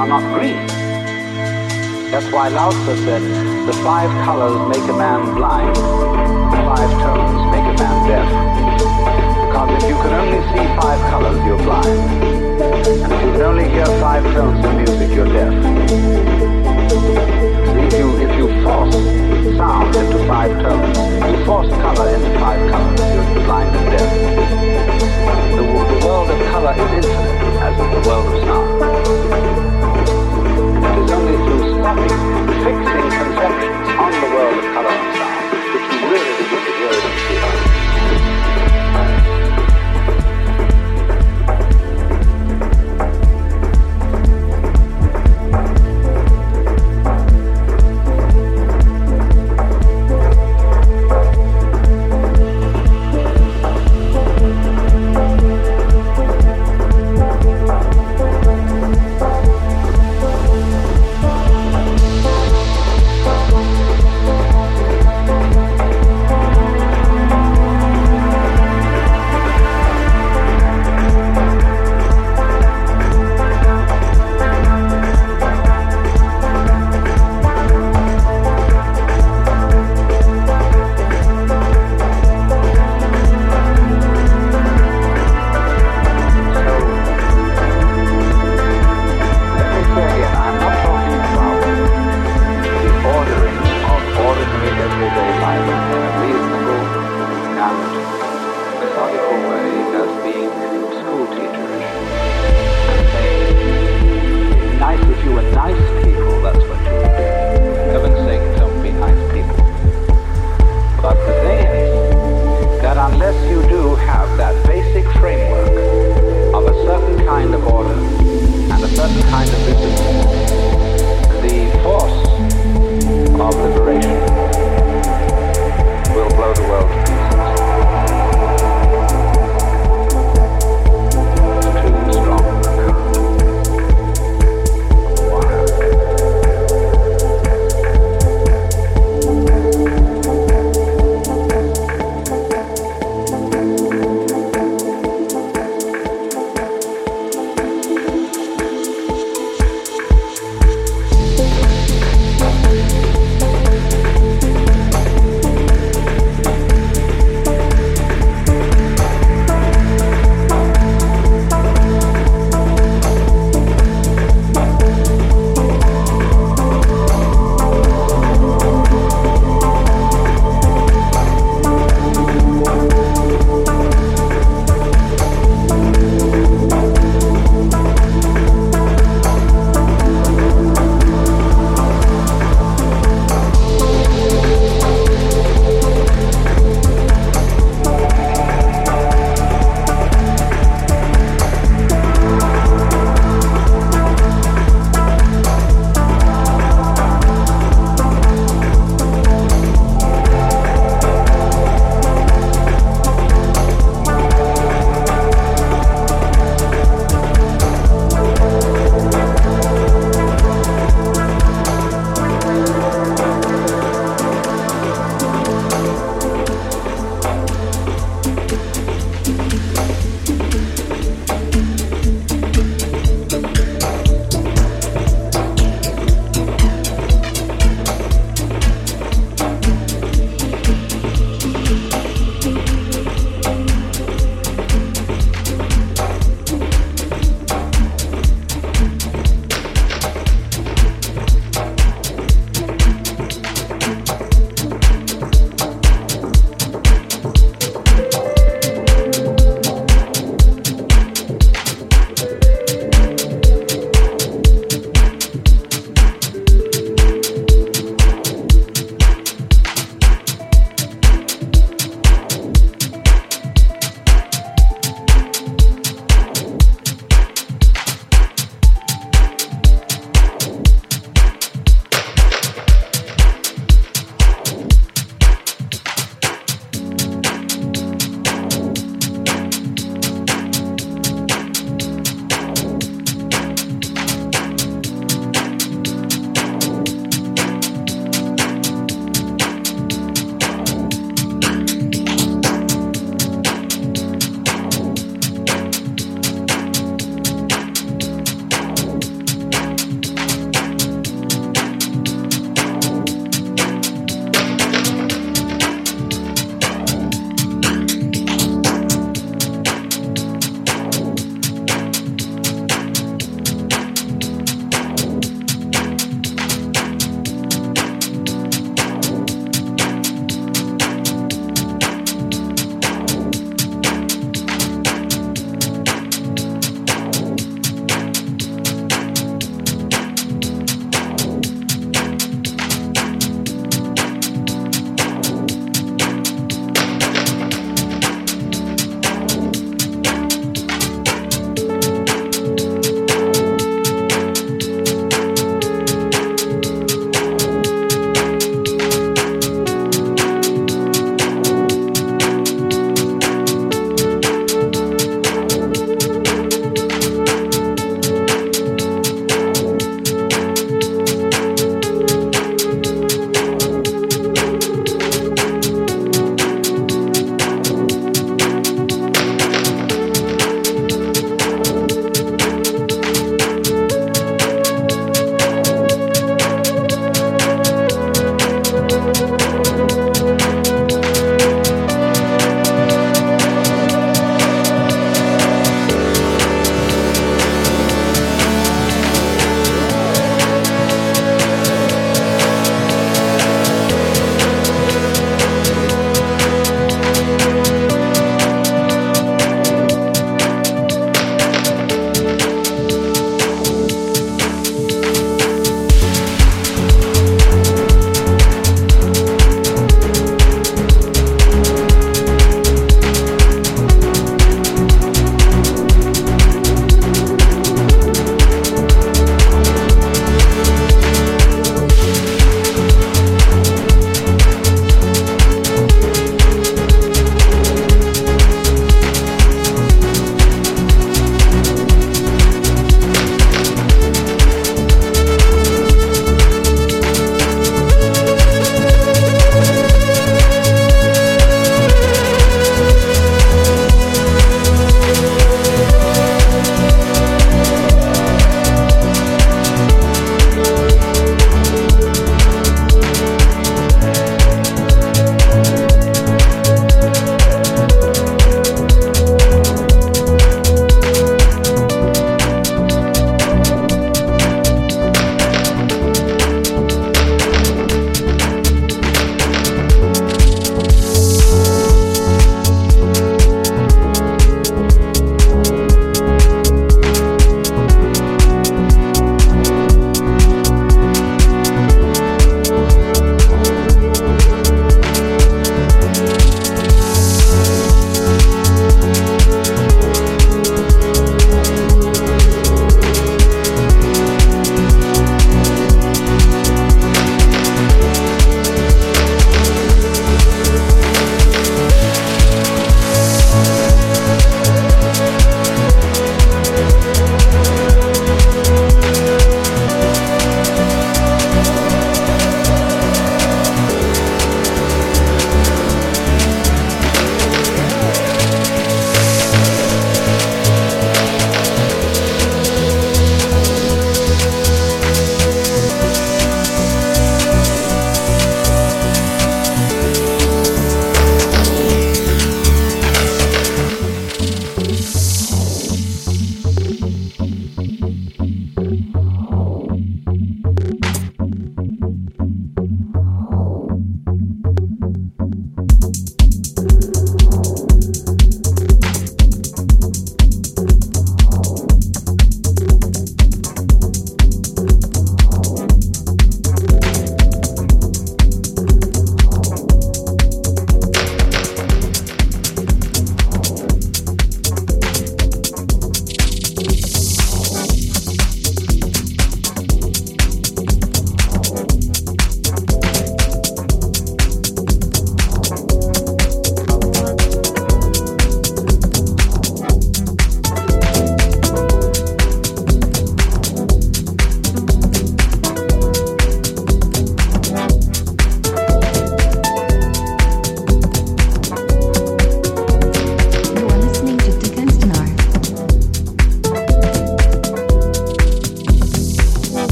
are not green. That's why Lao Tzu said, the five colors make a man blind, the five tones make a man deaf. Because if you can only see five colors, you're blind. And if you can only hear five tones of music, you're deaf. You, force sound into five tones, you force color into five colors, you're blind and deaf. The, the world of color is infinite, as is the world of sound. It is only through stopping, fixing conceptions on the world of color and sound that you really begin to hear it and see it.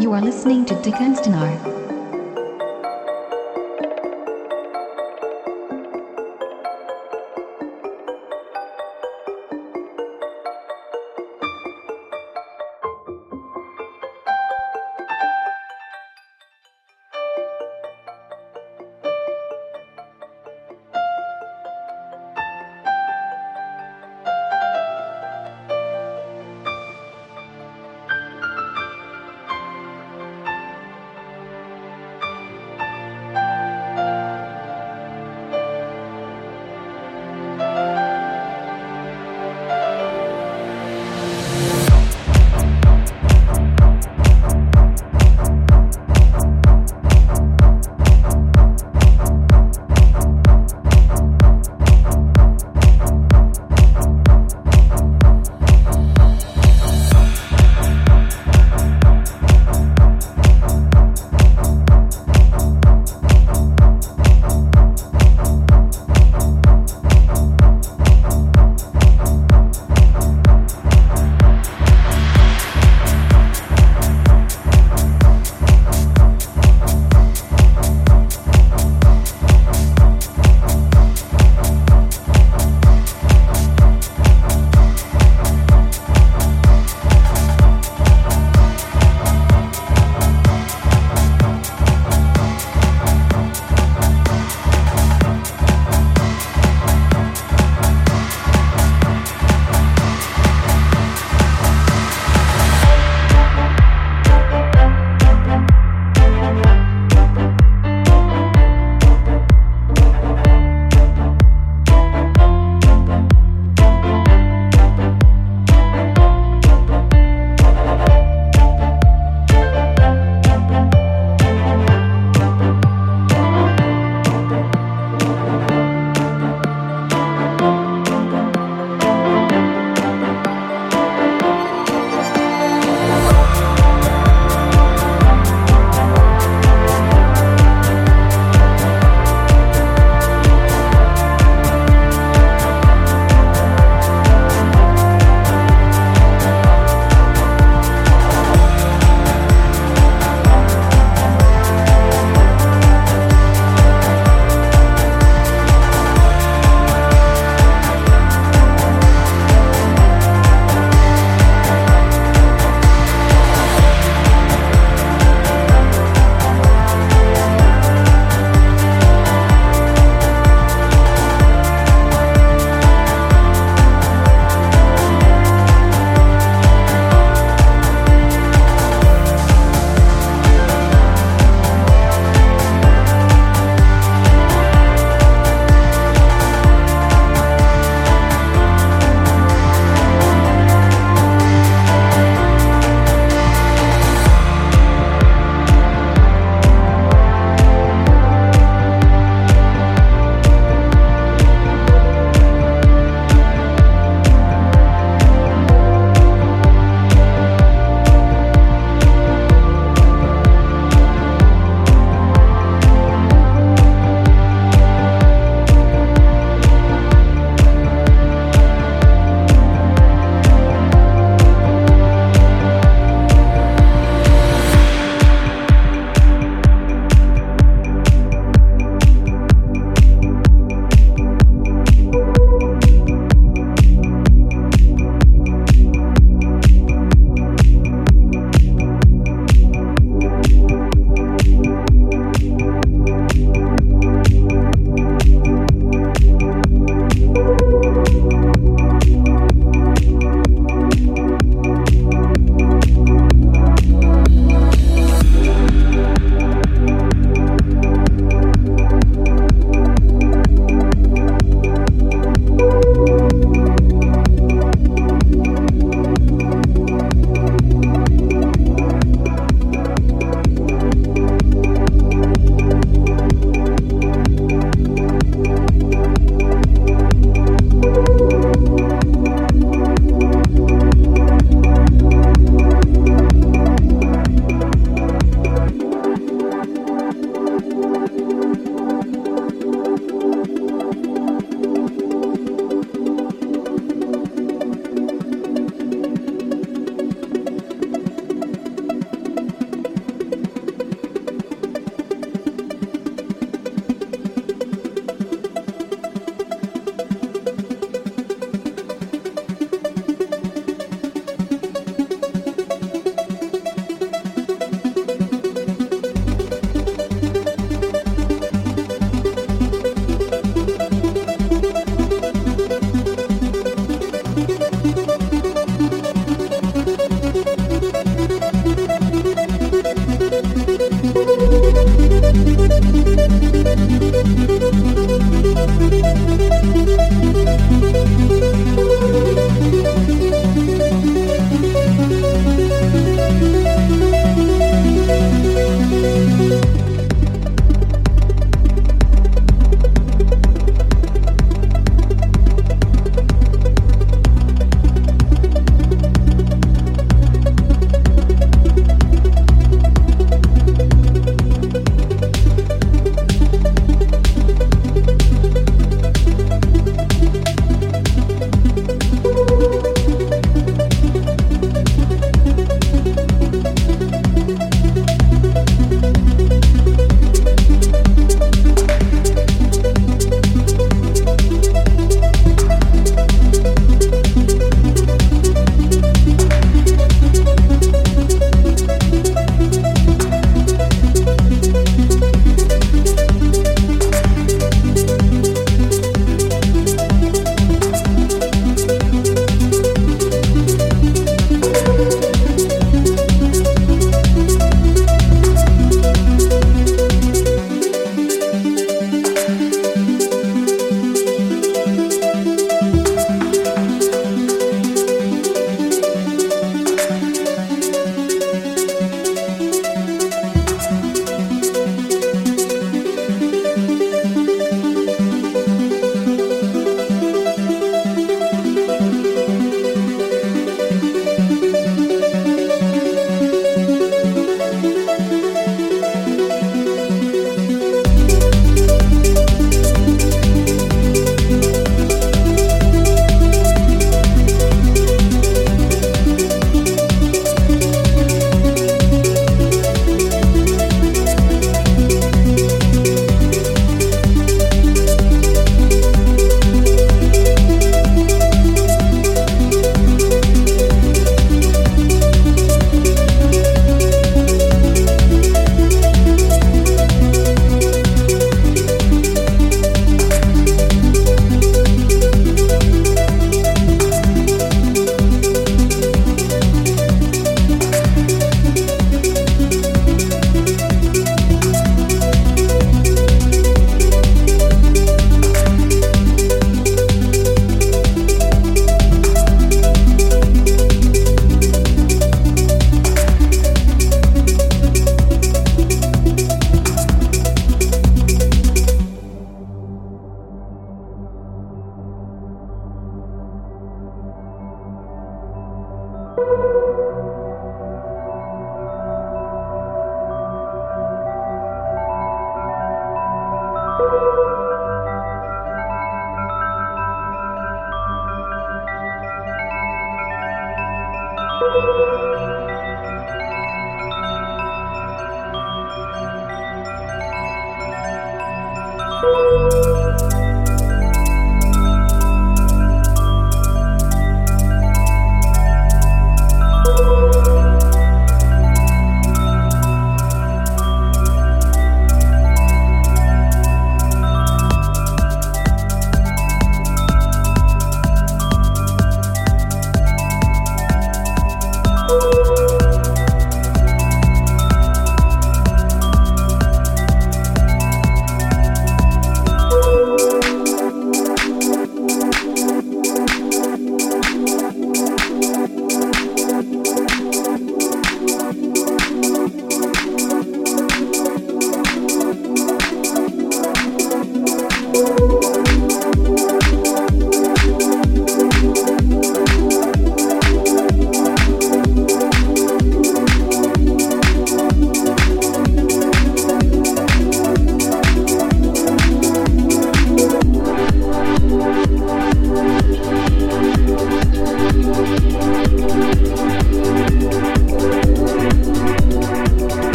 You are listening to Dick Enstenar.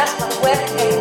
podcast, my web page.